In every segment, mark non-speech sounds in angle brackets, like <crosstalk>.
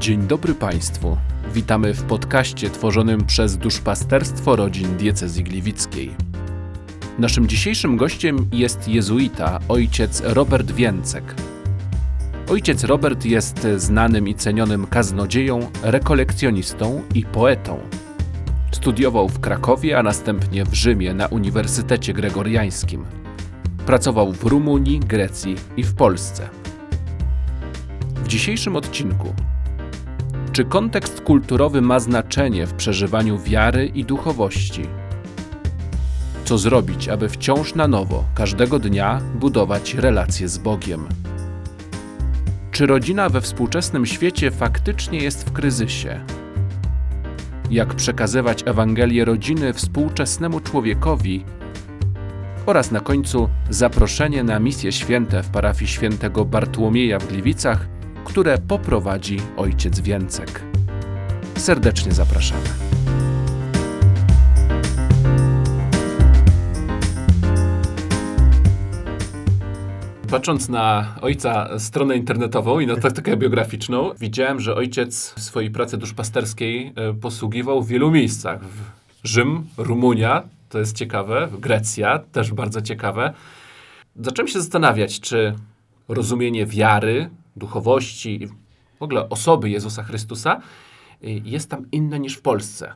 Dzień dobry Państwu. Witamy w podcaście tworzonym przez Duszpasterstwo Rodzin Diecezji Gliwickiej. Naszym dzisiejszym gościem jest jezuita, ojciec Robert Więcek. Ojciec Robert jest znanym i cenionym kaznodzieją, rekolekcjonistą i poetą. Studiował w Krakowie, a następnie w Rzymie na Uniwersytecie Gregoriańskim. Pracował w Rumunii, Grecji i w Polsce. W dzisiejszym odcinku czy kontekst kulturowy ma znaczenie w przeżywaniu wiary i duchowości? Co zrobić, aby wciąż na nowo, każdego dnia budować relacje z Bogiem? Czy rodzina we współczesnym świecie faktycznie jest w kryzysie? Jak przekazywać Ewangelię rodziny współczesnemu człowiekowi? Oraz na końcu zaproszenie na misje święte w parafii świętego Bartłomieja w Gliwicach – które poprowadzi ojciec Więcek. Serdecznie zapraszamy. Patrząc na ojca stronę internetową i notatkę biograficzną, widziałem, że ojciec w swojej pracy duszpasterskiej e, posługiwał w wielu miejscach. Rzym, Rumunia, to jest ciekawe, Grecja, też bardzo ciekawe. Zacząłem się zastanawiać, czy rozumienie wiary, duchowości, w ogóle osoby Jezusa Chrystusa y, jest tam inne niż w Polsce.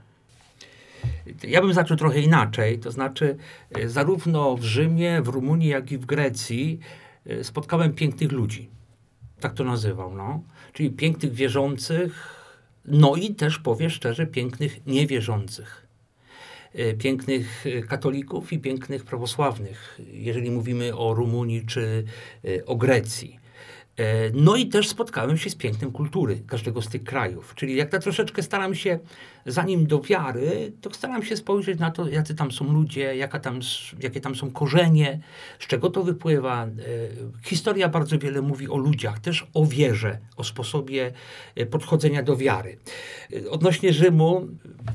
Ja bym zaczął trochę inaczej, to znaczy y, zarówno w Rzymie, w Rumunii, jak i w Grecji y, spotkałem pięknych ludzi. Tak to nazywał, no. Czyli pięknych wierzących, no i też powiem szczerze, pięknych niewierzących. Pięknych katolików i pięknych prawosławnych, jeżeli mówimy o Rumunii czy o Grecji. E, no i też spotkałem się z pięknem kultury każdego z tych krajów. Czyli jak tak troszeczkę staram się, zanim do wiary, to staram się spojrzeć na to, jacy tam są ludzie, jaka tam, jakie tam są korzenie, z czego to wypływa. E, historia bardzo wiele mówi o ludziach, też o wierze, o sposobie e, podchodzenia do wiary. Odnośnie Rzymu,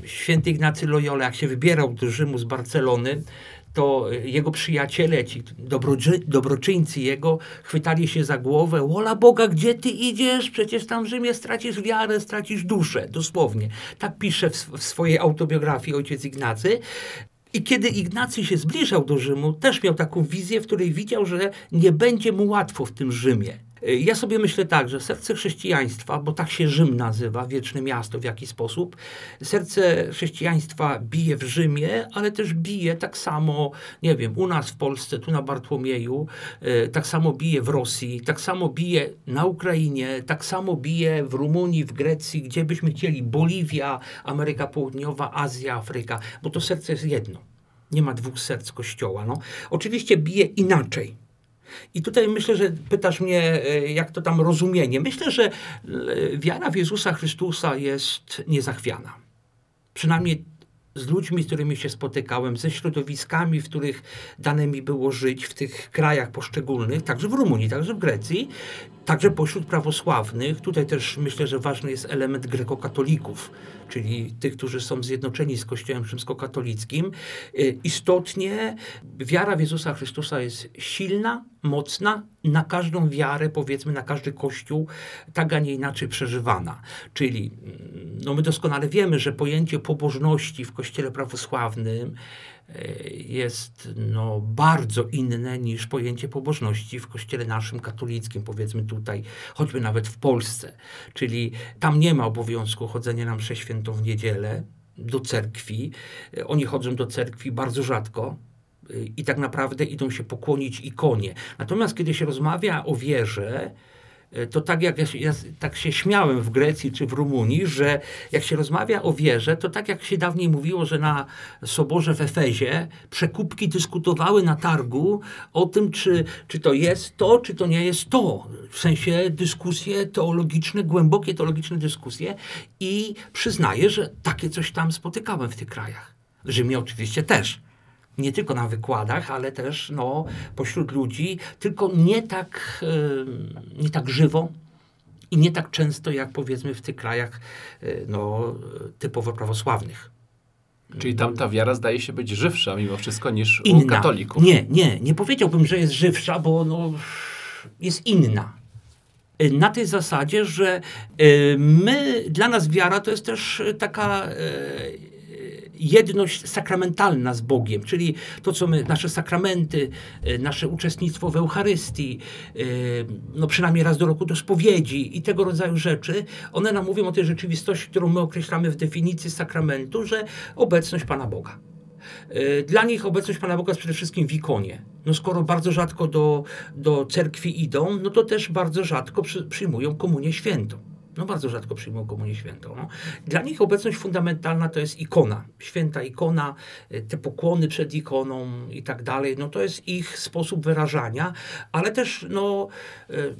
święty Ignacy Loyola, jak się wybierał do Rzymu z Barcelony, to jego przyjaciele, ci dobroczy, dobroczyńcy jego, chwytali się za głowę. Wola Boga, gdzie ty idziesz? Przecież tam w Rzymie stracisz wiarę, stracisz duszę. Dosłownie. Tak pisze w, w swojej autobiografii ojciec Ignacy. I kiedy Ignacy się zbliżał do Rzymu, też miał taką wizję, w której widział, że nie będzie mu łatwo w tym Rzymie. Y, ja sobie myślę tak, że serce chrześcijaństwa, bo tak się Rzym nazywa, wieczne miasto w jaki sposób, serce chrześcijaństwa bije w Rzymie, ale też bije tak samo, nie wiem, u nas w Polsce, tu na Bartłomieju, y, tak samo bije w Rosji, tak samo bije na Ukrainie, tak samo bije w Rumunii, w Grecji, gdzie byśmy chcieli, Boliwia, Ameryka Południowa, Azja, Afryka, bo to serce jest jedno. Nie ma dwóch serc Kościoła. No. Oczywiście bije inaczej i tutaj myślę, że pytasz mnie, e, jak to tam rozumienie. Myślę, że e, wiara w Jezusa Chrystusa jest niezachwiana. Przynajmniej z ludźmi, z którymi się spotykałem, ze środowiskami, w których dane mi było żyć, w tych krajach poszczególnych, także w Rumunii, także w Grecji, także pośród prawosławnych. Tutaj też myślę, że ważny jest element grekokatolików, czyli tych, którzy są zjednoczeni z Kościołem rzymskokatolickim. Y, istotnie wiara w Jezusa Chrystusa jest silna, mocna, na każdą wiarę, powiedzmy, na każdy kościół, tak, a nie inaczej przeżywana. Czyli mm, no my doskonale wiemy, że pojęcie pobożności w kościele prawosławnym jest no, bardzo inne niż pojęcie pobożności w kościele naszym katolickim, powiedzmy tutaj, choćby nawet w Polsce. Czyli tam nie ma obowiązku chodzenia na mszę świętą w niedzielę do cerkwi. E, oni chodzą do cerkwi bardzo rzadko, e, i tak naprawdę idą się pokłonić ikonie. Natomiast kiedy się rozmawia o wierze, E, to tak jak ja, ja, tak się śmiałem w Grecji czy w Rumunii, że jak się rozmawia o wierze, to tak jak się dawniej mówiło, że na soborze w Efezie przekupki dyskutowały na targu o tym, czy, czy to jest to, czy to nie jest to. W sensie dyskusje teologiczne, głębokie teologiczne dyskusje i przyznaję, że takie coś tam spotykałem w tych krajach. W Rzymie oczywiście też nie tylko na wykładach, ale też no, pośród ludzi, tylko nie tak, nie tak żywo i nie tak często jak powiedzmy w tych krajach y, no, typowo prawosławnych. Czyli tam ta wiara zdaje się być żywsza mimo wszystko niż inna. u katolików. Nie, nie, nie powiedziałbym, że jest żywsza, bo no, jest inna. y, na tej zasadzie, że y, my, dla nas wiara to jest też taka jedność sakramentalna z Bogiem, czyli to, co my, nasze sakramenty, y, nasze uczestnictwo w Eucharystii, y, no przynajmniej raz do roku do spowiedzi i tego rodzaju rzeczy, one nam mówią o tej rzeczywistości, którą my określamy w definicji sakramentu, że obecność Pana Boga. Y, Dla nich obecność Pana Boga jest przede wszystkim w ikonie. No skoro bardzo rzadko do, do cerkwi idą, no to też bardzo rzadko przy, przyjmują komunię świętą. No bardzo rzadko przyjmują komunię świętą. No. Dla nich obecność fundamentalna to jest ikona. Święta ikona, y, te pokłony przed ikoną i tak dalej. No to jest ich sposób wyrażania, ale też no... y,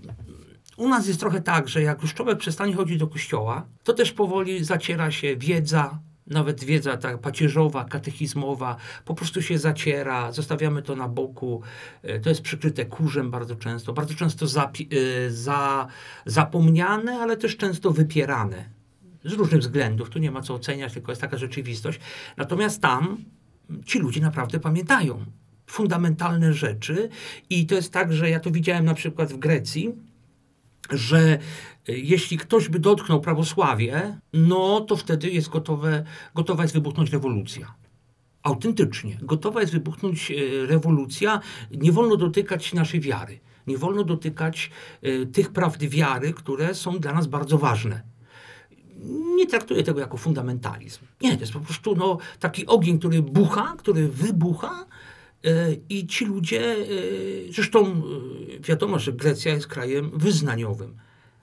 u nas jest trochę tak, że jak już człowiek przestanie chodzić do kościoła, to też powoli zaciera się wiedza, nawet wiedza ta pacierzowa, katechizmowa, po prostu się zaciera, zostawiamy to na boku. E, To jest przykryte kurzem bardzo często, bardzo często zapi- e, za, zapomniane, ale też często wypierane. Z różnych względów, tu nie ma co oceniać, tylko jest taka rzeczywistość. Natomiast tam ci ludzie naprawdę pamiętają fundamentalne rzeczy i to jest tak, że ja to widziałem na przykład w Grecji, że y, jeśli ktoś by dotknął prawosławie, no to wtedy jest gotowe, gotowa jest wybuchnąć rewolucja. Autentycznie. Gotowa jest wybuchnąć e, rewolucja. Nie wolno dotykać naszej wiary. Nie wolno dotykać e, tych prawd wiary, które są dla nas bardzo ważne. Nie traktuję tego jako fundamentalizm. Nie, to jest po prostu no, taki ogień, który bucha, który wybucha e, i ci ludzie, e, zresztą e, wiadomo, że Grecja jest krajem wyznaniowym.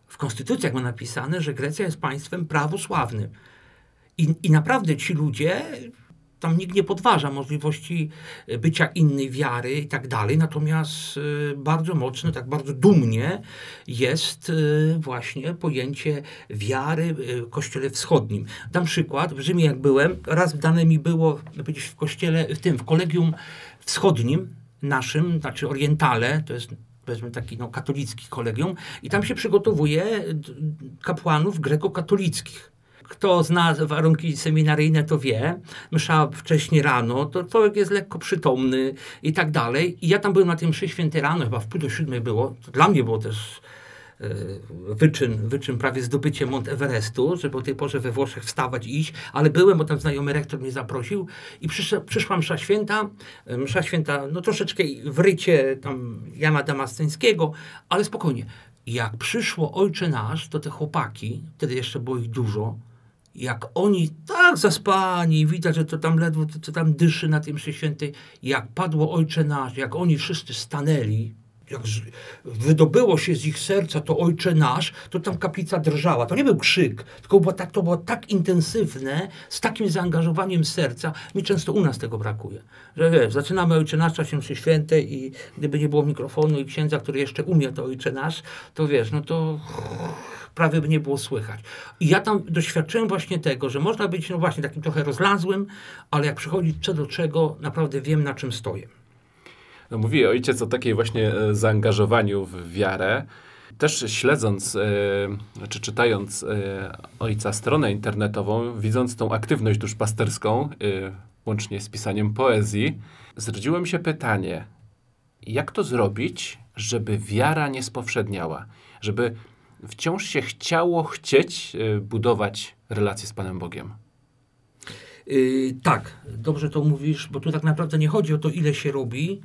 W konstytucjach ma napisane, że Grecja jest państwem prawosławnym. I, I naprawdę ci ludzie, tam nikt nie podważa możliwości e, bycia innej wiary i tak dalej, natomiast e, bardzo mocno, tak bardzo dumnie jest e, właśnie pojęcie wiary w kościele wschodnim. Dam przykład, w Rzymie jak byłem, raz dane mi było być w kościele, w tym, w kolegium wschodnim naszym, znaczy orientale, to jest powiedzmy taki no, katolicki kolegium i tam się przygotowuje kapłanów grekokatolickich kto zna warunki seminaryjne, to wie. Msza wcześnie rano, to człowiek jest lekko przytomny i tak dalej. I ja tam byłem na tym mszy świętej rano, chyba w pół do siódmej było. To dla mnie było też wyczyn, wyczyn prawie zdobycie Mont Everestu, żeby o tej porze we Włoszech wstawać i iść, ale byłem, bo tam znajomy rektor mnie zaprosił i przyszła, przyszła msza święta, e, msza święta, no troszeczkę w rycie tam Jana Damasceńskiego, ale spokojnie. Jak przyszło Ojcze Nasz, to te chłopaki, wtedy jeszcze było ich dużo, jak oni tak zaspani, widać, że to tam ledwo, to, to tam dyszy na tym mszy świętej, jak padło Ojcze Nasz, jak oni wszyscy stanęli, jak wydobyło się z ich serca to Ojcze Nasz, to tam kaplica drżała. To nie był krzyk, tylko było tak, to było tak intensywne, z takim zaangażowaniem serca. Mi często u nas tego brakuje. Że wiesz, zaczynamy Ojcze Nasz w czasie mszy świętej i gdyby nie było mikrofonu i księdza, który jeszcze umie to Ojcze Nasz, to wiesz, no to prawie by nie było słychać. I ja tam doświadczyłem właśnie tego, że można być no właśnie takim trochę rozlazłym, ale jak przychodzi co do czego, naprawdę wiem na czym stoję. No, mówi ojciec o takiej właśnie e, zaangażowaniu w wiarę. Też śledząc, e, czy czytając e, ojca stronę internetową, widząc tą aktywność duszpasterską, łącznie z pisaniem poezji, zrodziło mi się pytanie, jak to zrobić, żeby wiara nie spowszedniała? Żeby wciąż się chciało chcieć budować relacje z Panem Bogiem. Yy, tak, dobrze to mówisz, bo tu tak naprawdę nie chodzi o to, ile się robi,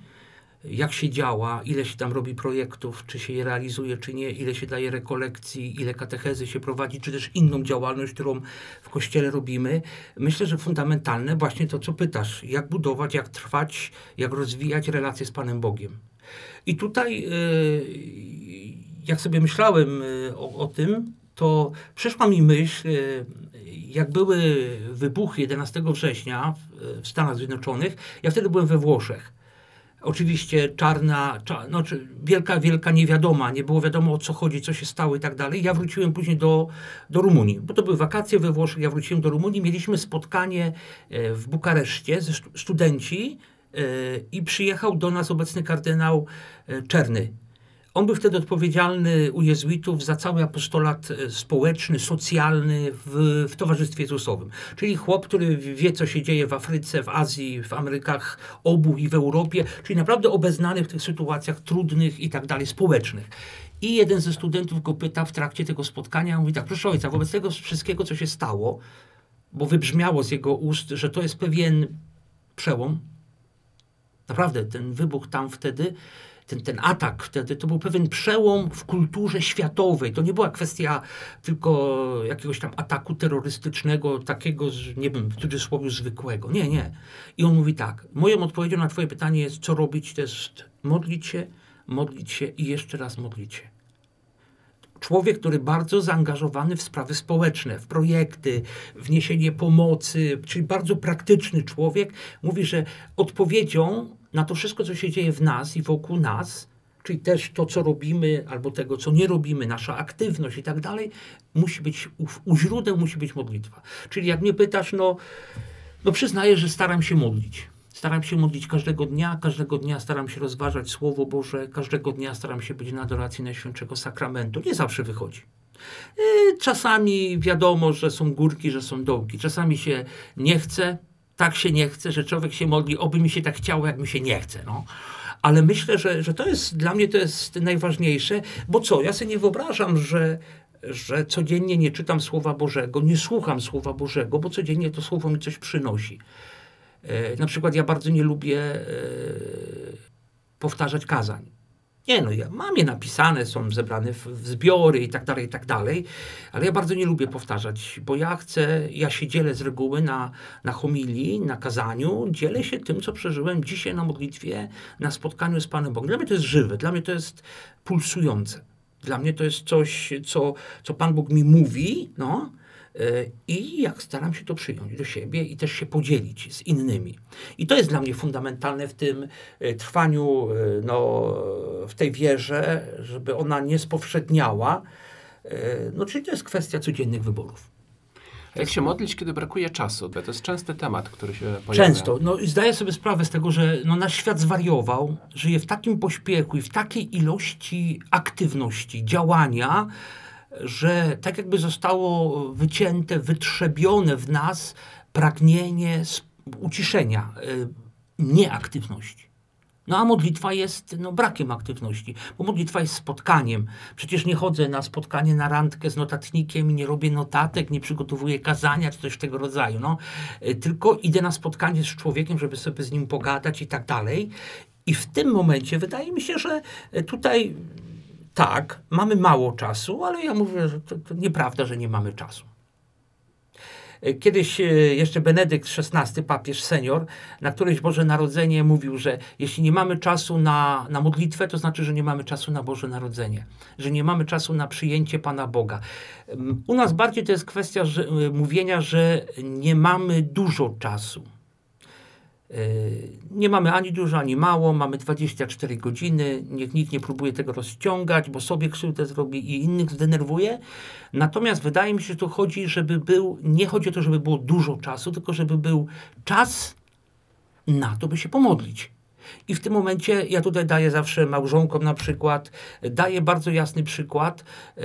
jak się działa, ile się tam robi projektów, czy się je realizuje, czy nie, ile się daje rekolekcji, ile katechezy się prowadzi, czy też inną działalność, którą w kościele robimy. Myślę, że fundamentalne właśnie to, co pytasz, jak budować, jak trwać, jak rozwijać relacje z Panem Bogiem. I tutaj, yy, jak sobie myślałem yy, o, o tym, to przyszła mi myśl, yy, jak były wybuchy 11 września w Stanach Zjednoczonych, ja wtedy byłem we Włoszech. Oczywiście czarna, cza, no, czy wielka, wielka niewiadoma, nie było wiadomo o co chodzi, co się stało i tak dalej. Ja wróciłem później do, do Rumunii, bo to były wakacje we Włoszech, ja wróciłem do Rumunii, mieliśmy spotkanie e, w Bukareszcie ze stu- studenci e, i przyjechał do nas obecny kardynał e, Czerny. On był wtedy odpowiedzialny u jezuitów za cały apostolat e, społeczny, socjalny w, w Towarzystwie Jezusowym. Czyli chłop, który wie, co się dzieje w Afryce, w Azji, w Amerykach obu i w Europie, czyli naprawdę obeznany w tych sytuacjach trudnych i tak dalej, społecznych. I jeden ze studentów go pyta w trakcie tego spotkania, mówi tak, proszę ojca, wobec tego wszystkiego, co się stało, bo wybrzmiało z jego ust, że to jest pewien przełom. Naprawdę, ten wybuch tam wtedy, ten, ten atak wtedy, to był pewien przełom w kulturze światowej. To nie była kwestia tylko jakiegoś tam ataku terrorystycznego, takiego, nie wiem, w cudzysłowie zwykłego. Nie, nie. I on mówi tak, moją odpowiedzią na twoje pytanie jest, co robić, to jest modlić się, modlić się i jeszcze raz modlić się człowiek, który bardzo zaangażowany w sprawy społeczne, w projekty, w niesienie pomocy, czyli bardzo praktyczny człowiek, mówi, że odpowiedzią na to wszystko, co się dzieje w nas i wokół nas, czyli też to, co robimy, albo tego, co nie robimy, nasza aktywność i tak dalej, musi być, u, u źródeł musi być modlitwa. Czyli jak mnie pytasz, no, no przyznaję, że staram się modlić. Staram się modlić każdego dnia, każdego dnia staram się rozważać Słowo Boże, każdego dnia staram się być na adoracji Najświętszego Sakramentu. Nie zawsze wychodzi. Y, czasami wiadomo, że są górki, że są dołki. Czasami się nie chce, tak się nie chce, że człowiek się modli, oby mi się tak chciało, jak mi się nie chce. No. Ale myślę, że, że to jest dla mnie to jest najważniejsze, bo co, ja sobie nie wyobrażam, że, że codziennie nie czytam Słowa Bożego, nie słucham Słowa Bożego, bo codziennie to Słowo mi coś przynosi. E, na przykład ja bardzo nie lubię e, powtarzać kazań. Nie, no ja mam je napisane, są zebrane w, w, zbiory i tak dalej, i tak dalej, ale ja bardzo nie lubię powtarzać, bo ja chcę, ja się dzielę z reguły na, na homilii, na kazaniu, dzielę się tym, co przeżyłem dzisiaj na modlitwie, na spotkaniu z Panem Bogiem. Dla mnie to jest żywe, dla mnie to jest pulsujące. Dla mnie to jest coś, co, co Pan Bóg mi mówi, no, i jak staram się to przyjąć do siebie i też się podzielić z innymi. I to jest dla mnie fundamentalne w tym e, trwaniu, e, no, w tej wierze, żeby ona nie spowszedniała. No, czyli to jest kwestia codziennych wyborów. Jak się modlić, kiedy brakuje czasu? Bo to jest częsty temat, który się pojawia. Często. No, i zdaję sobie sprawę z tego, że no, nasz świat zwariował, żyje w takim pośpiechu i w takiej ilości aktywności, działania, że tak jakby zostało wycięte, wytrzebione w nas pragnienie uciszenia, y, nieaktywności. No a modlitwa jest no, brakiem aktywności, bo modlitwa jest spotkaniem. Przecież nie chodzę na spotkanie, na randkę z notatnikiem nie robię notatek, nie przygotowuję kazania czy coś tego rodzaju. No. Y, tylko idę na spotkanie z człowiekiem, żeby sobie z nim pogadać i tak dalej. I w tym momencie wydaje mi się, że tutaj tak, mamy mało czasu, ale ja mówię, że to, to nieprawda, że nie mamy czasu. Kiedyś e, jeszcze Benedykt XVI, papież senior, na któreś Boże Narodzenie mówił, że jeśli nie mamy czasu na, na modlitwę, to znaczy, że nie mamy czasu na Boże Narodzenie, że nie mamy czasu na przyjęcie Pana Boga. U nas bardziej to jest kwestia że, e, mówienia, że nie mamy dużo czasu. Yy, nie mamy ani dużo, ani mało, mamy 24 godziny. Niech nikt nie próbuje tego rozciągać, bo sobie krzywdę zrobi i innych zdenerwuje. Natomiast wydaje mi się, że tu chodzi, żeby był, nie chodzi o to, żeby było dużo czasu, tylko żeby był czas na to, by się pomodlić. I w tym momencie ja tutaj daję zawsze małżonkom na przykład, daję bardzo jasny przykład. Yy,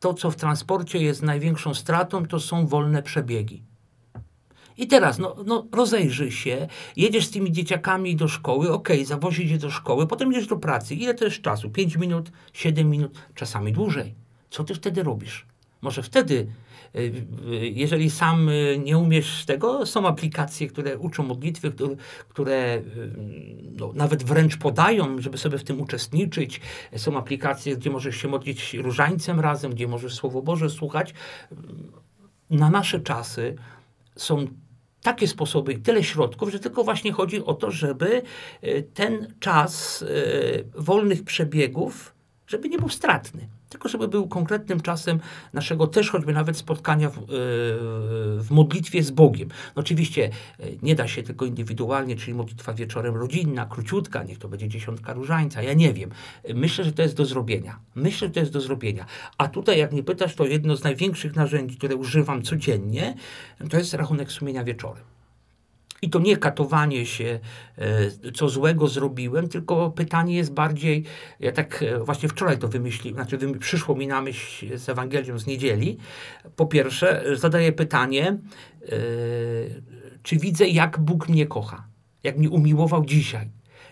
to, co w transporcie jest największą stratą, to są wolne przebiegi. I teraz, no, no rozejrzyj się, jedziesz z tymi dzieciakami do szkoły, ok, zawozisz je do szkoły, potem jedziesz do pracy. Ile to jest czasu? 5 minut, 7 minut, czasami dłużej. Co ty wtedy robisz? Może wtedy, y, y, jeżeli sam y, nie umiesz tego, są aplikacje, które uczą modlitwy, które, które no, nawet wręcz podają, żeby sobie w tym uczestniczyć. Są aplikacje, gdzie możesz się modlić różańcem razem, gdzie możesz Słowo Boże słuchać. Na nasze czasy są takie sposoby i tyle środków, że tylko właśnie chodzi o to, żeby e, ten czas e, wolnych przebiegów, żeby nie był stratny tylko żeby był konkretnym czasem naszego też choćby nawet spotkania w, e, w, modlitwie z Bogiem. No oczywiście nie da się tylko indywidualnie, czyli modlitwa wieczorem rodzinna, króciutka, niech to będzie dziesiątka różańca, ja nie wiem. Myślę, że to jest do zrobienia. Myślę, że to jest do zrobienia. A tutaj, jak mnie pytasz, to jedno z największych narzędzi, które używam codziennie, to jest rachunek sumienia wieczorem. I to nie katowanie się, e, co złego zrobiłem, tylko pytanie jest bardziej, ja tak e, właśnie wczoraj to wymyśliłem, znaczy przyszło mi na myśl z Ewangelią z niedzieli. Po pierwsze, e, zadaję pytanie, czy widzę, jak Bóg mnie kocha, jak mnie umiłował dzisiaj.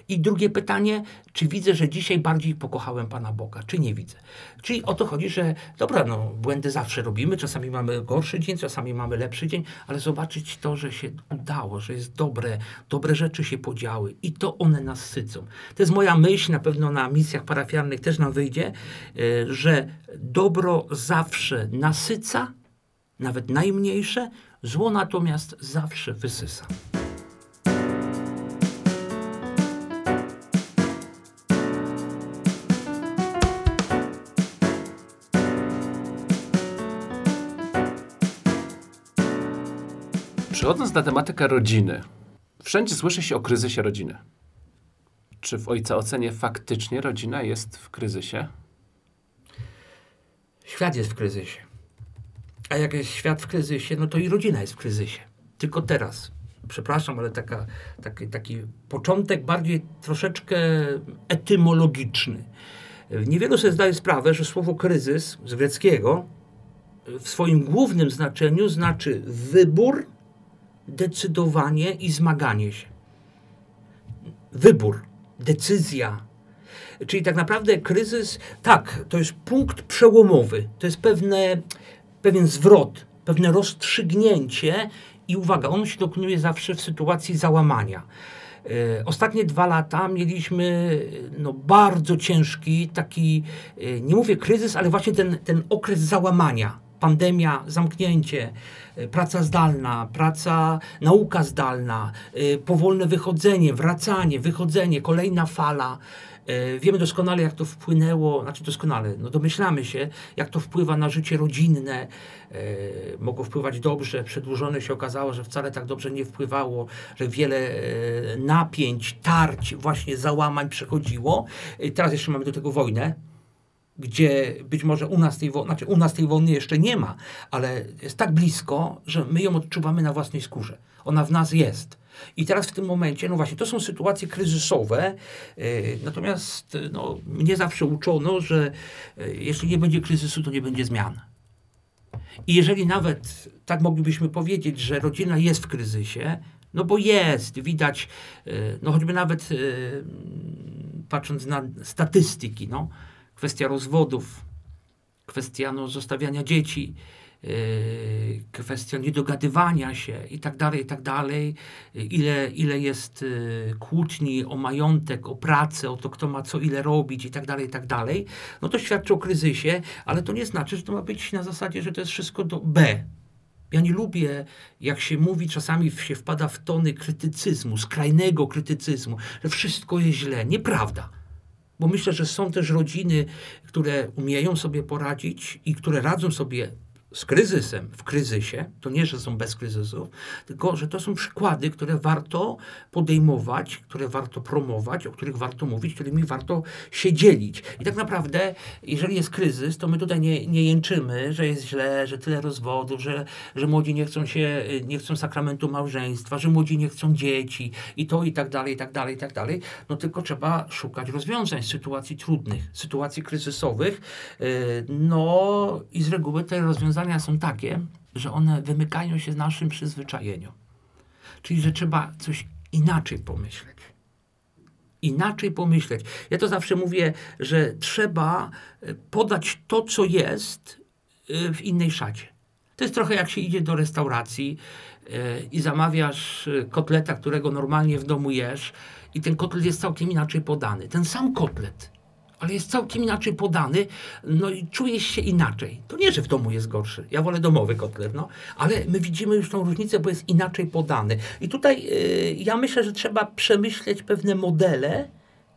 I drugie pytanie, czy widzę, że dzisiaj bardziej pokochałem Pana Boga, czy nie widzę. Czyli o to chodzi, że dobra, no, błędy zawsze robimy, czasami mamy gorszy dzień, czasami mamy lepszy dzień, ale zobaczyć to, że się udało, że jest dobre, dobre rzeczy się podziały i to one nas sycą. To jest moja myśl, na pewno na misjach parafialnych też nam wyjdzie, y, że dobro zawsze nasyca, nawet najmniejsze, zło natomiast zawsze wysysa. Przechodząc na tematykę rodziny, wszędzie słyszy się o kryzysie rodziny. Czy w ojca ocenie faktycznie rodzina jest w kryzysie? Świat jest w kryzysie. A jak jest świat w kryzysie, no to i rodzina jest w kryzysie. Tylko teraz. Przepraszam, ale taka, taki, taki początek bardziej troszeczkę etymologiczny. Niewielu sobie zdaje sprawę, że słowo kryzys z greckiego w swoim głównym znaczeniu znaczy wybór, decydowanie i zmaganie się. Wybór, decyzja, Czyli tak naprawdę kryzys, tak, to jest punkt przełomowy, to jest pewne, pewien zwrot, pewne rozstrzygnięcie i uwaga, ono się dokonuje zawsze w sytuacji załamania. E, Ostatnie dwa lata mieliśmy no, bardzo ciężki taki, e, nie mówię kryzys, ale właśnie ten, ten okres załamania. Pandemia, zamknięcie, e, praca zdalna, praca, nauka zdalna, e, powolne wychodzenie, wracanie, wychodzenie, kolejna fala. E, Wiemy doskonale, jak to wpłynęło, znaczy doskonale, no domyślamy się, jak to wpływa na życie rodzinne. Mogło wpływać dobrze, przedłużone się okazało, że wcale tak dobrze nie wpływało, że wiele napięć, tarć, właśnie załamań przechodziło. Teraz jeszcze mamy do tego wojnę, gdzie być może u nas tej wojny, znaczy u nas tej wojny jeszcze nie ma, ale jest tak blisko, że my ją odczuwamy na własnej skórze. Ona w nas jest. I teraz w tym momencie, no właśnie, to są sytuacje kryzysowe, yy, natomiast yy, no, mnie zawsze uczono, że yy, jeśli nie będzie kryzysu, to nie będzie zmian. I jeżeli nawet tak moglibyśmy powiedzieć, że rodzina jest w kryzysie, no bo jest, widać, yy, no choćby nawet patrząc na statystyki, no, kwestia rozwodów, kwestia no, zostawiania dzieci, yy, kwestia niedogadywania się i tak dalej, i tak dalej. Ile, ile jest yy, kłótni o majątek, o pracę, o to, kto ma co ile robić i tak dalej, i tak dalej. No to świadczy o kryzysie, ale to nie znaczy, że to ma być na zasadzie, że to jest wszystko do B. Ja nie lubię, jak się mówi, czasami się wpada w tony krytycyzmu, skrajnego krytycyzmu, że wszystko jest źle. Nieprawda. Bo myślę, że są też rodziny, które umieją sobie poradzić i które radzą sobie z kryzysem w kryzysie. To nie, że są bez kryzysów, tylko że to są przykłady, które warto podejmować, które warto promować, o których warto mówić, którymi warto się dzielić. I tak naprawdę, jeżeli jest kryzys, to my tutaj nie, nie jęczymy, że jest źle, że tyle rozwodów, że, że młodzi nie chcą się, nie chcą sakramentu małżeństwa, że młodzi nie chcą dzieci i to i tak dalej, i tak dalej, i tak dalej. No tylko trzeba szukać rozwiązań z sytuacji trudnych, sytuacji kryzysowych. Yy, No i z reguły te rozwiązania są takie, że one wymykają się z naszym przyzwyczajeniom. Czyli, że trzeba coś inaczej pomyśleć. Inaczej pomyśleć. Ja to zawsze mówię, że trzeba e, podać to, co jest e, w innej szacie. To jest trochę jak się idzie do restauracji e, i zamawiasz kotleta, którego normalnie w domu jesz i ten kotlet jest całkiem inaczej podany. Ten sam kotlet, ale jest całkiem inaczej podany, no i czujesz się inaczej. To nie, że w domu jest gorszy. Ja wolę domowy kotlet, no, ale my widzimy już tą różnicę, bo jest inaczej podany. I tutaj y, ja myślę, że trzeba przemyśleć pewne modele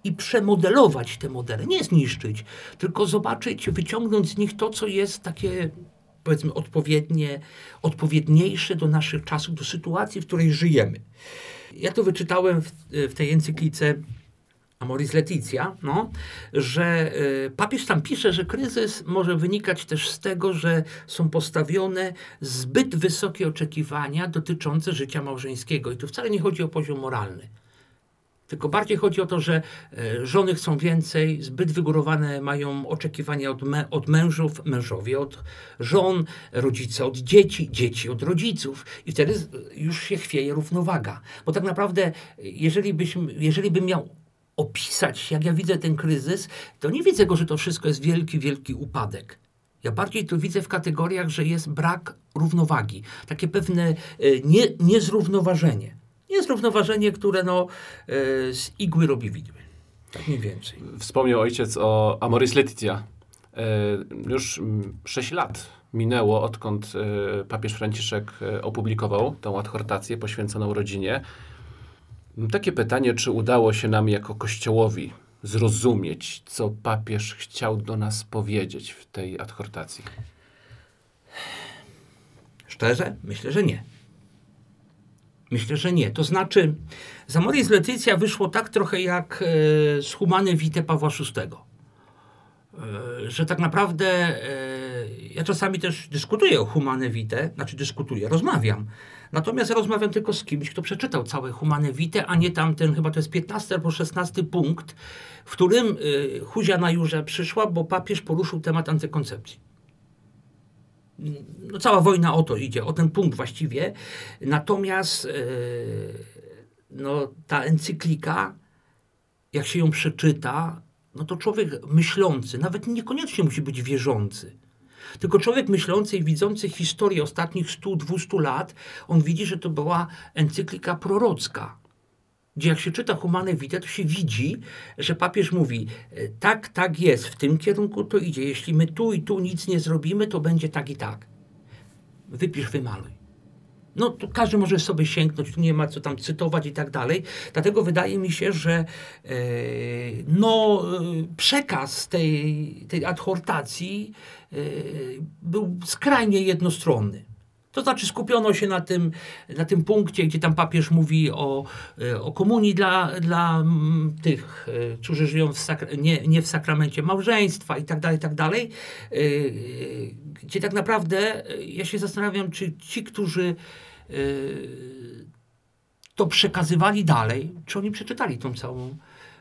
i przemodelować te modele. Nie zniszczyć, tylko zobaczyć, wyciągnąć z nich to, co jest takie powiedzmy odpowiednie, odpowiedniejsze do naszych czasów, do sytuacji, w której żyjemy. Ja to wyczytałem w, w tej encyklice Amoris Leticia, no, że y, papież tam pisze, że kryzys może wynikać też z tego, że są postawione zbyt wysokie oczekiwania dotyczące życia małżeńskiego. I tu wcale nie chodzi o poziom moralny. Tylko bardziej chodzi o to, że e, żony chcą więcej, zbyt wygórowane mają oczekiwania od, me, od mężów, mężowie od żon, rodzice od dzieci, dzieci od rodziców i wtedy już się chwieje równowaga. Bo tak naprawdę, jeżeli, byśmy, jeżeli bym miał opisać, jak ja widzę ten kryzys, to nie widzę go, że to wszystko jest wielki, wielki upadek. Ja bardziej to widzę w kategoriach, że jest brak równowagi, takie pewne e, nie, niezrównoważenie. Niezrównoważenie, które no, e, z igły robi widły. Tak mniej więcej. Wspomniał ojciec o Amoris Letitia. E, Już mm, 6 lat minęło, odkąd papież Franciszek opublikował tą adhortację poświęconą rodzinie. Takie pytanie, czy udało się nam jako Kościołowi zrozumieć, co papież chciał do nas powiedzieć w tej adhortacji? Szczerze? Myślę, że nie. Myślę, że nie. To znaczy, z Amoris Leticia wyszło tak trochę jak e, z Humane Vitae Pawła VI. E, że tak naprawdę e, ja czasami też dyskutuję o Humane Vitae, znaczy dyskutuję, rozmawiam. Natomiast rozmawiam tylko z kimś, kto przeczytał całe Humane Vitae, a nie tamten, chyba to jest 15 albo 16 punkt, w którym e, Huzia na Jurze przyszła, bo papież poruszył temat antykoncepcji no, cała wojna o to idzie, o ten punkt właściwie. Natomiast e, no, ta encyklika, jak się ją przeczyta, no to człowiek myślący, nawet niekoniecznie musi być wierzący, tylko człowiek myślący i widzący historię ostatnich 100-200 lat, on widzi, że to była encyklika prorocka gdzie jak się czyta Humane Vitae, to się widzi, że papież mówi, e, tak, tak jest, w tym kierunku to idzie. Jeśli my tu i tu nic nie zrobimy, to będzie tak i tak. Wypisz, wymaluj. No, to każdy może sobie sięgnąć, tu nie ma co tam cytować i tak dalej. Dlatego wydaje mi się, że e, no, e, przekaz tej, tej adhortacji e, był skrajnie jednostronny. To znaczy skupiono się na tym, na tym punkcie, gdzie tam papież mówi o, e, o komunii dla, dla mm, tych, e, którzy żyją w nie, nie w sakramencie małżeństwa i tak dalej, i tak dalej. E, Gdzie tak naprawdę ja się zastanawiam, czy ci, którzy to przekazywali dalej, czy oni przeczytali tą całą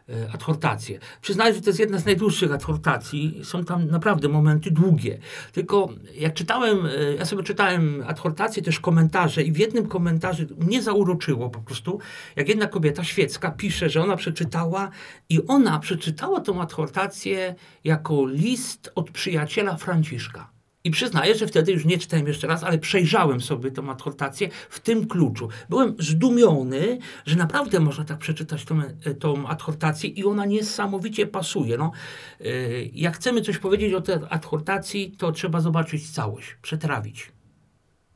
e, adhortację. Przyznaję, że to jest jedna z najdłuższych adhortacji. Są tam naprawdę momenty długie. Tylko jak czytałem, e, ja sobie czytałem adhortację, też komentarze i w jednym komentarzu mnie zauroczyło po prostu, jak jedna kobieta świecka pisze, że ona przeczytała i ona przeczytała tą adhortację jako list od przyjaciela Franciszka. I przyznaję, że wtedy już nie czytałem jeszcze raz, ale przejrzałem sobie tą adhortację w tym kluczu. Byłem zdumiony, że naprawdę można tak przeczytać tą, tą adhortację i ona niesamowicie pasuje. No, yy, jak chcemy coś powiedzieć o tej adhortacji, to trzeba zobaczyć całość, przetrawić.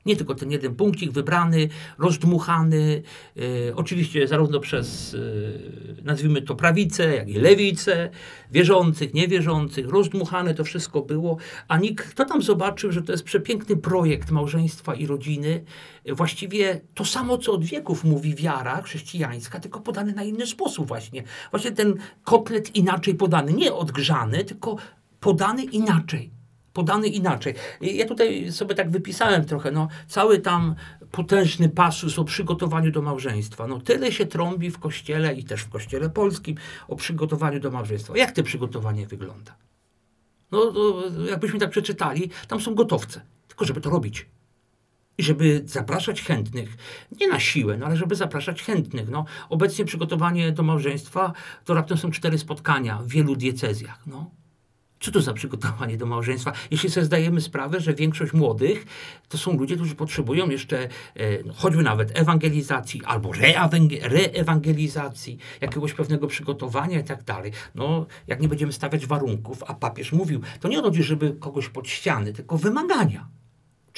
Nie tylko ten jeden punkcik wybrany, rozdmuchany, e, oczywiście zarówno przez, e, nazwijmy to prawicę, jak i lewicę, wierzących, niewierzących, rozdmuchane to wszystko było, a nikt, kto tam zobaczył, że to jest przepiękny projekt małżeństwa i rodziny, e, właściwie to samo, co od wieków mówi wiara chrześcijańska, tylko podany na inny sposób właśnie. Właśnie ten kotlet inaczej podany, nie odgrzany, tylko podany inaczej podany inaczej. Ja tutaj sobie tak wypisałem trochę, no, cały tam potężny pasus o przygotowaniu do małżeństwa. No, tyle się trąbi w kościele i też w kościele polskim o przygotowaniu do małżeństwa. Jak to przygotowanie wygląda? No, jakbyśmy tak przeczytali, tam są gotowce, tylko żeby to robić. I żeby zapraszać chętnych, nie na siłę, no ale żeby zapraszać chętnych. No, obecnie przygotowanie do małżeństwa to raptem są cztery spotkania w wielu diecezjach. No. Co to za przygotowanie do małżeństwa? Jeśli sobie zdajemy sprawę, że większość młodych to są ludzie, którzy potrzebują jeszcze e, no, choćby nawet ewangelizacji albo reewangel- reewangelizacji, jakiegoś pewnego przygotowania i tak dalej. No, jak nie będziemy stawiać warunków, a papież mówił, to nie chodzi, żeby kogoś pod ściany, tylko wymagania.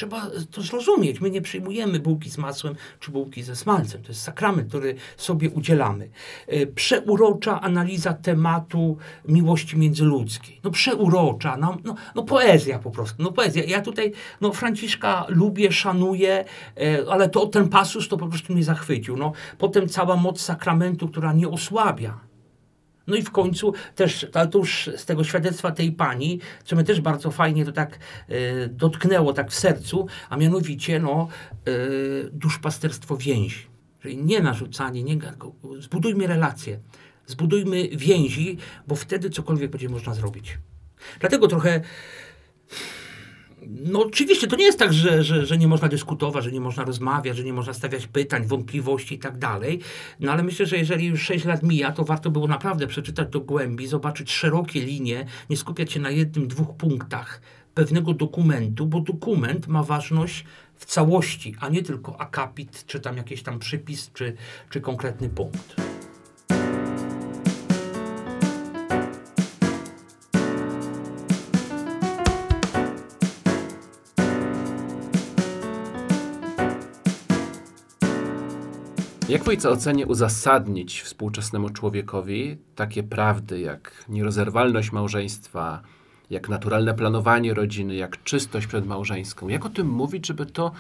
Trzeba to zrozumieć. My nie przyjmujemy bułki z masłem czy bułki ze smalcem. To jest sakrament, który sobie udzielamy. E, Przeurocza analiza tematu miłości międzyludzkiej. No przeurocza, no, no, no poezja po prostu. No poezja. Ja tutaj no, Franciszka lubię, szanuję, e, ale to ten pasus to po prostu mnie zachwycił. No, potem cała moc sakramentu, która nie osłabia No i w końcu też, ale to już z tego świadectwa tej pani, co mnie też bardzo fajnie to tak e, dotknęło tak w sercu, a mianowicie no, e, duszpasterstwo więzi. Czyli nie narzucanie, nie, zbudujmy relacje, zbudujmy więzi, bo wtedy cokolwiek będzie można zrobić. Dlatego trochę no oczywiście to nie jest tak, że, że, że nie można dyskutować, że nie można rozmawiać, że nie można stawiać pytań, wątpliwości i tak dalej. No ale myślę, że jeżeli już 6 lat mija, to warto było naprawdę przeczytać do głębi, zobaczyć szerokie linie, nie skupiać się na jednym, dwóch punktach pewnego dokumentu, bo dokument ma ważność w całości, a nie tylko akapit, czy tam jakiś tam przypis, czy, czy konkretny punkt. Jak w ocenie uzasadnić współczesnemu człowiekowi takie prawdy jak nierozerwalność małżeństwa, jak naturalne planowanie rodziny, jak czystość przedmałżeńską? Jak o tym mówić, żeby to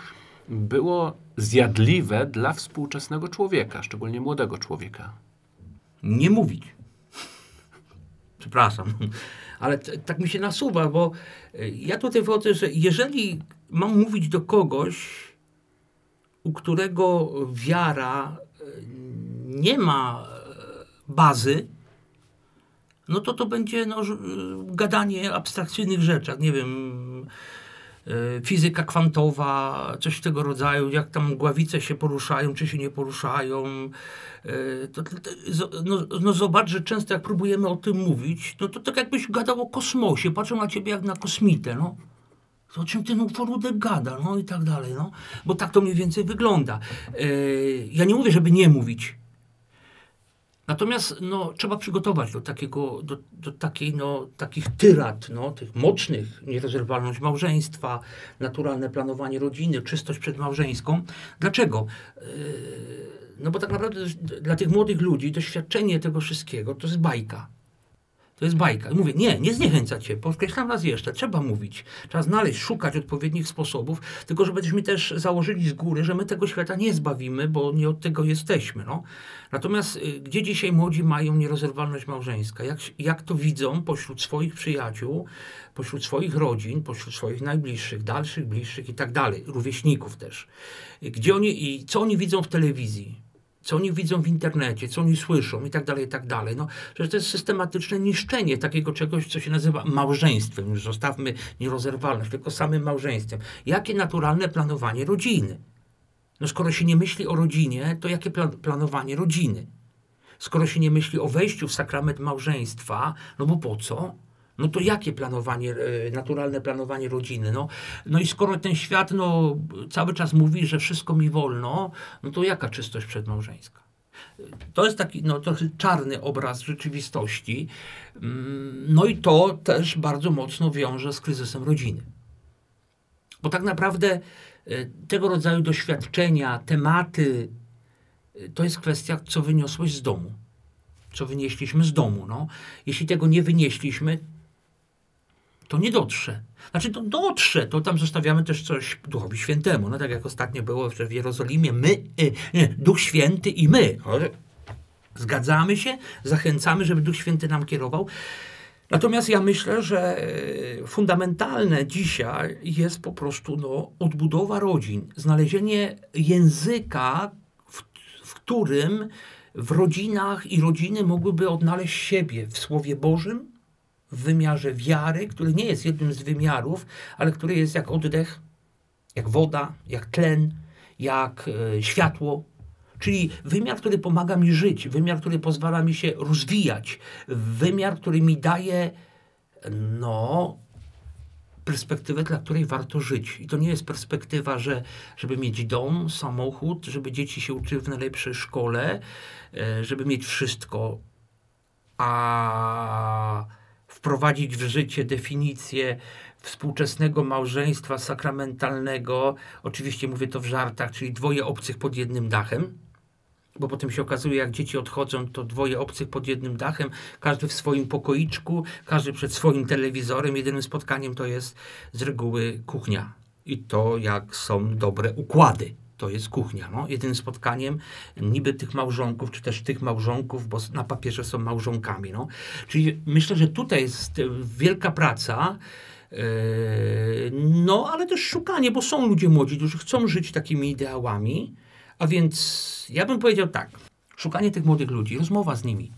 było zjadliwe dla współczesnego człowieka, szczególnie młodego człowieka? Nie mówić. Przepraszam, ale tak mi się nasuwa, bo y, ja tutaj wychodzę, że jeżeli mam mówić do kogoś, u którego wiara e, nie ma e, bazy, no to to będzie no, gadanie abstrakcyjnych rzeczach, nie wiem, e, fizyka kwantowa, coś tego rodzaju, jak tam gławice się poruszają, czy się nie poruszają. To, to, no, no zobacz, że często jak próbujemy o tym mówić, no to tak jakbyś gadał o kosmosie, patrzą na ciebie jak na kosmitę, no o czym ten ufoludek gada, no i tak dalej, no. Bo tak to mniej więcej wygląda. Yy, ja nie mówię, żeby nie mówić. Natomiast no, trzeba przygotować do, takiego, do, do takiej, no, takich tyrad, no, tych mocnych, nierozerwalność małżeństwa, naturalne planowanie rodziny, czystość przedmałżeńską. Dlaczego? Yy, no bo tak naprawdę dla tych młodych ludzi doświadczenie tego wszystkiego to jest bajka. To jest bajka. I mówię, nie, nie zniechęcać się. Podkreślam raz jeszcze, trzeba mówić. Trzeba znaleźć, szukać odpowiednich sposobów, tylko żebyśmy też założyli z góry, że my tego świata nie zbawimy, bo nie od tego jesteśmy. No. Natomiast y, gdzie dzisiaj młodzi mają nierozerwalność małżeńska? Jak, jak to widzą pośród swoich przyjaciół, pośród swoich rodzin, pośród swoich najbliższych, dalszych, bliższych i tak dalej, rówieśników też. Gdzie oni i co oni widzą w telewizji? Co oni widzą w internecie, co oni słyszą i tak dalej, i tak dalej. No, że to jest systematyczne niszczenie takiego czegoś, co się nazywa małżeństwem. Już zostawmy nierozerwalność, tylko samym małżeństwem. Jakie naturalne planowanie rodziny? No skoro się nie myśli o rodzinie, to jakie plan planowanie rodziny? Skoro się nie myśli o wejściu w sakrament małżeństwa, no bo po co? No to jakie planowanie, e, naturalne planowanie rodziny? No, no i skoro ten świat no, cały czas mówi, że wszystko mi wolno, no to jaka czystość przedmałżeńska? To jest taki no, trochę czarny obraz rzeczywistości. Mm, no i to też bardzo mocno wiąże z kryzysem rodziny. Bo tak naprawdę e, tego rodzaju doświadczenia, tematy, e, to jest kwestia, co wyniosłeś z domu. Co wynieśliśmy z domu. No. Jeśli tego nie wynieśliśmy, to nie dotrze. Znaczy, to dotrze, to tam zostawiamy też coś Duchowi Świętemu. No tak jak ostatnio było w Jerozolimie, my, y, y, Duch Święty i my. Zgadzamy się, zachęcamy, żeby Duch Święty nam kierował. Natomiast ja myślę, że y, fundamentalne dzisiaj jest po prostu no, odbudowa rodzin, znalezienie języka, w, w którym w rodzinach i rodziny mogłyby odnaleźć siebie w Słowie Bożym, w wymiarze wiary, który nie jest jednym z wymiarów, ale który jest jak oddech, jak woda, jak tlen, jak e, światło. Czyli wymiar, który pomaga mi żyć, wymiar, który pozwala mi się rozwijać, wymiar, który mi daje no, perspektywę, dla której warto żyć. I to nie jest perspektywa, że, żeby mieć dom, samochód, żeby dzieci się uczyły w najlepszej szkole, e, żeby mieć wszystko, a wprowadzić w życie definicję współczesnego małżeństwa sakramentalnego. Oczywiście mówię to w żartach, czyli dwoje obcych pod jednym dachem. Bo potem się okazuje, jak dzieci odchodzą, to dwoje obcych pod jednym dachem, każdy w swoim pokoiczku, każdy przed swoim telewizorem. Jedynym spotkaniem to jest z reguły kuchnia. I to, jak są dobre układy to jest kuchnia. No. Jedynym spotkaniem niby tych małżonków, czy też tych małżonków, bo na papierze są małżonkami. No. Czyli myślę, że tutaj jest wielka praca, e, no, ale też szukanie, bo są ludzie młodzi, którzy chcą żyć takimi ideałami, a więc ja bym powiedział tak, szukanie tych młodych ludzi, rozmowa z nimi,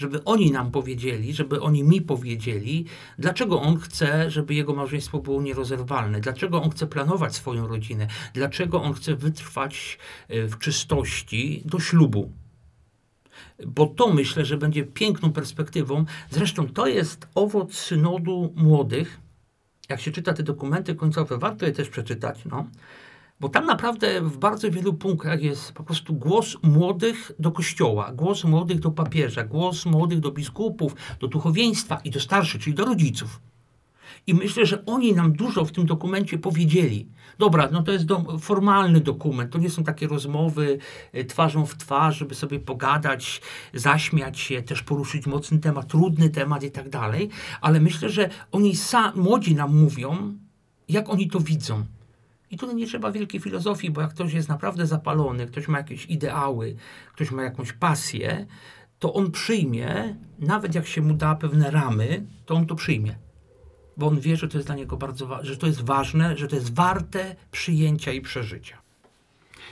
żeby oni nam powiedzieli, żeby oni mi powiedzieli, dlaczego on chce, żeby jego małżeństwo było nierozerwalne, dlaczego on chce planować swoją rodzinę, dlaczego on chce wytrwać e, w czystości do ślubu. Bo to myślę, że będzie piękną perspektywą. Zresztą to jest owoc synodu młodych. Jak się czyta te dokumenty końcowe, warto je też przeczytać. No. Bo tam naprawdę w bardzo wielu punktach jest po prostu głos młodych do kościoła, głos młodych do papieża, głos młodych do biskupów, do duchowieństwa i do starszych, czyli do rodziców. I myślę, że oni nam dużo w tym dokumencie powiedzieli. Dobra, no to jest do, formalny dokument, to nie są takie rozmowy y, twarzą w twarz, żeby sobie pogadać, zaśmiać się, też poruszyć mocny temat, trudny temat i tak dalej, ale myślę, że oni sa, młodzi nam mówią, jak oni to widzą. I tu nie trzeba wielkiej filozofii, bo jak ktoś jest naprawdę zapalony, ktoś ma jakieś ideały, ktoś ma jakąś pasję, to on przyjmie, nawet jak się mu da pewne ramy, to on to przyjmie. Bo on wie, że to jest dla niego bardzo że to jest ważne, że to jest warte przyjęcia i przeżycia.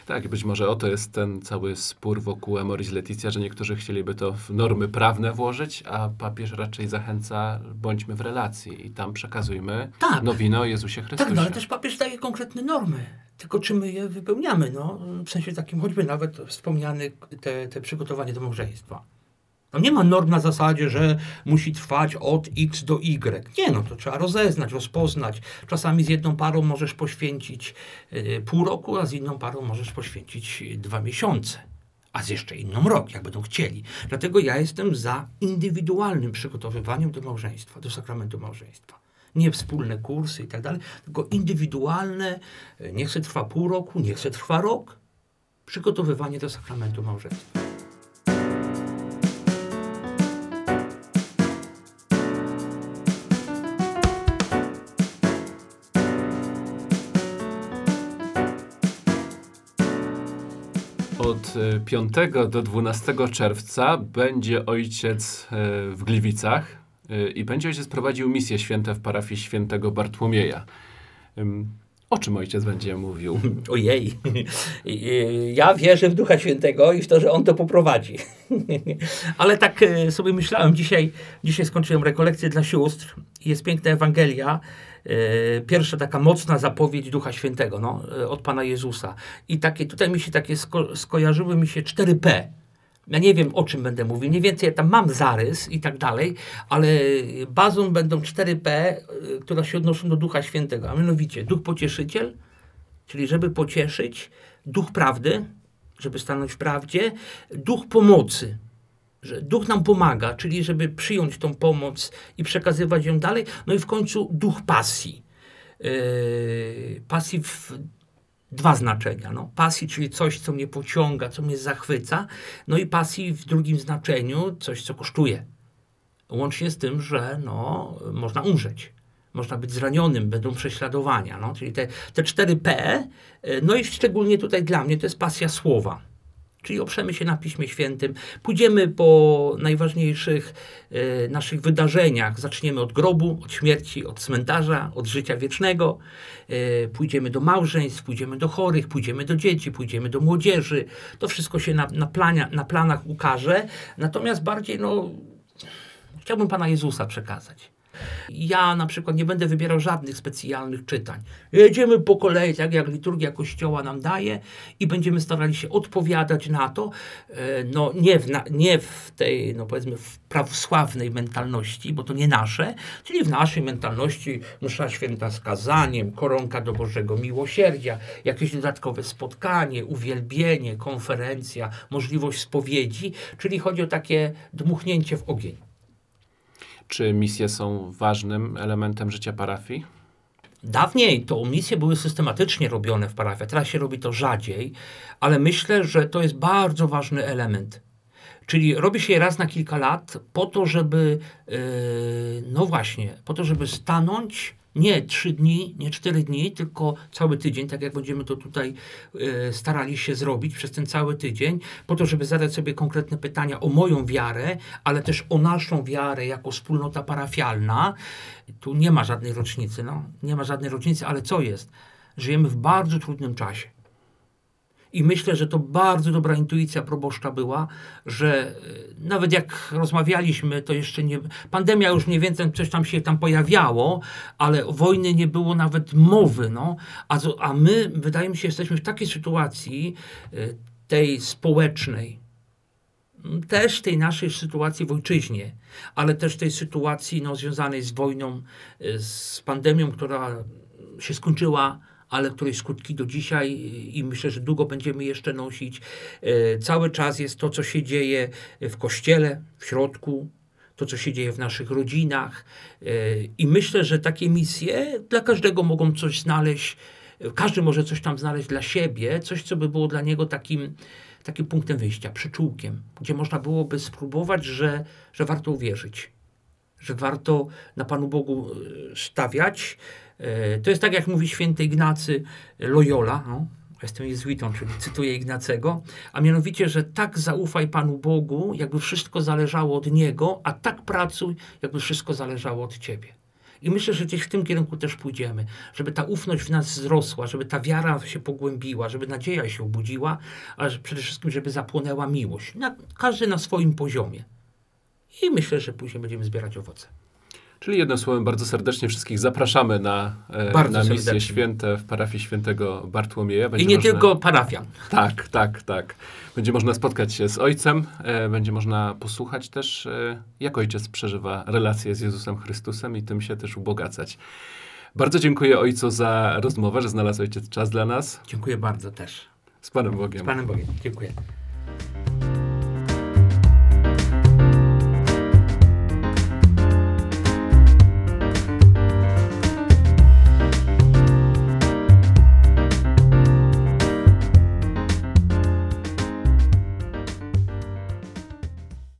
Tak, być może oto jest ten cały spór wokół Amoris Leticia, że niektórzy chcieliby to w normy prawne włożyć, a papież raczej zachęca, bądźmy w relacji i tam przekazujmy Tak. nowinę o Jezusie Chrystusie. Tak, no ale też papież daje konkretne normy. Tylko czy my je wypełniamy, no? W sensie takim choćby nawet wspomniany te, te przygotowanie do małżeństwa. Tam nie ma norm na zasadzie, że musi trwać od X do Y. Nie, no to trzeba rozeznać, rozpoznać. Czasami z jedną parą możesz poświęcić y, pół roku, a z inną parą możesz poświęcić y, dwa miesiące. A z jeszcze inną rok, jak będą chcieli. Dlatego ja jestem za indywidualnym przygotowywaniem do małżeństwa, do sakramentu małżeństwa. Nie wspólne kursy i tak dalej, tylko indywidualne, y, niech se trwa pół roku, niech se trwa rok, przygotowywanie do sakramentu małżeństwa. 5 do 12 czerwca będzie ojciec y, w Gliwicach y, i będzie ojciec prowadził misje święte w parafii świętego Bartłomieja. O czym ojciec będzie mówił? <laughs> Ojej, ja wierzę w Ducha Świętego i w to, że On to poprowadzi. <laughs> Ale tak e, sobie myślałem, dzisiaj, dzisiaj skończyłem rekolekcję dla sióstr jest piękna Ewangelia, e, pierwsza taka mocna zapowiedź Ducha Świętego no, e, od Pana Jezusa. I takie, tutaj mi się takie sko skojarzyły mi się 4P. Ja nie wiem, o czym będę mówił. Mniej więcej ja tam mam zarys i tak dalej, ale bazą będą 4P, y, które się odnoszą do Ducha Świętego. A mianowicie Duch Pocieszyciel, czyli żeby pocieszyć, Duch Prawdy, żeby stanąć w prawdzie, Duch Pomocy, że Duch nam pomaga, czyli żeby przyjąć tą pomoc i przekazywać ją dalej. No i w końcu Duch Pasji. Yy, pasji w dwa znaczenia. No, pasji, czyli coś, co mnie pociąga, co mnie zachwyca, no i pasji w drugim znaczeniu, coś, co kosztuje. Łącznie z tym, że no, można umrzeć. Można być zranionym, będą prześladowania. No, czyli te, te 4P, y, no i szczególnie tutaj dla mnie to jest pasja słowa. Czyli oprzemy się na Piśmie Świętym, pójdziemy po najważniejszych e, naszych wydarzeniach. Zaczniemy od grobu, od śmierci, od cmentarza, od życia wiecznego. E, pójdziemy do małżeństw, pójdziemy do chorych, pójdziemy do dzieci, pójdziemy do młodzieży. To wszystko się na, na, plania, na planach ukaże. Natomiast bardziej, no, chciałbym Pana Jezusa przekazać. Ja na przykład nie będę wybierał żadnych specjalnych czytań. Jedziemy po kolei, tak jak liturgia Kościoła nam daje i będziemy starali się odpowiadać na to, e, no nie w, nie w tej, no powiedzmy, w prawosławnej mentalności, bo to nie nasze, czyli w naszej mentalności msza święta z kazaniem, koronka do Bożego Miłosierdzia, jakieś dodatkowe spotkanie, uwielbienie, konferencja, możliwość spowiedzi, czyli chodzi o takie dmuchnięcie w ogień. Czy misje są ważnym elementem życia parafii? Dawniej to misje były systematycznie robione w parafiach, teraz się robi to rzadziej, ale myślę, że to jest bardzo ważny element. Czyli robi się je raz na kilka lat po to, żeby, yy, no właśnie, po to, żeby stanąć nie trzy dni, nie cztery dni, tylko cały tydzień, tak jak będziemy to tutaj e, starali się zrobić przez ten cały tydzień, po to, żeby zadać sobie konkretne pytania o moją wiarę, ale też o naszą wiarę jako wspólnota parafialna. Tu nie ma żadnej rocznicy, no, nie ma żadnej rocznicy, ale co jest? Żyjemy w bardzo trudnym czasie. I myślę, że to bardzo dobra intuicja proboszcza była, że y, nawet jak rozmawialiśmy, to jeszcze nie. Pandemia już mniej więcej coś tam się tam pojawiało, ale wojny nie było nawet mowy. No. A, a my, wydaje mi się, jesteśmy w takiej sytuacji y, tej społecznej, też tej naszej sytuacji w ojczyźnie, ale też tej sytuacji no, związanej z wojną, y, z pandemią, która się skończyła, ale której skutki do dzisiaj i myślę, że długo będziemy jeszcze nosić. Y, Cały czas jest to, co się dzieje w kościele, w środku, to, co się dzieje w naszych rodzinach. Y, I myślę, że takie misje dla każdego mogą coś znaleźć. Każdy może coś tam znaleźć dla siebie, coś, co by było dla niego takim, takim punktem wyjścia, przyczółkiem, gdzie można byłoby spróbować, że, że warto uwierzyć że warto na Panu Bogu e, stawiać. E, To jest tak, jak mówi święty Ignacy Loyola, no, jestem jezuitą, czyli cytuję Ignacego, a mianowicie, że tak zaufaj Panu Bogu, jakby wszystko zależało od Niego, a tak pracuj, jakby wszystko zależało od Ciebie. I myślę, że gdzieś w tym kierunku też pójdziemy, żeby ta ufność w nas wzrosła, żeby ta wiara się pogłębiła, żeby nadzieja się obudziła, a przede wszystkim, żeby zapłonęła miłość. Na, każdy na swoim poziomie. I myślę, że później będziemy zbierać owoce. Czyli jednym słowem bardzo serdecznie wszystkich zapraszamy na, e, Bardzo na misje serdecznie. święte w parafii świętego Bartłomieja. I Będzie nie można- tylko parafian. Tak, tak, tak. Będzie można spotkać się z ojcem, e, będzie można posłuchać też, e, jak ojciec przeżywa relacje z Jezusem Chrystusem i tym się też ubogacać. Bardzo dziękuję ojcu za rozmowę, że znalazł ojciec czas dla nas. Dziękuję bardzo też. Z Panem Bogiem. Z Panem Bogiem. Dziękuję.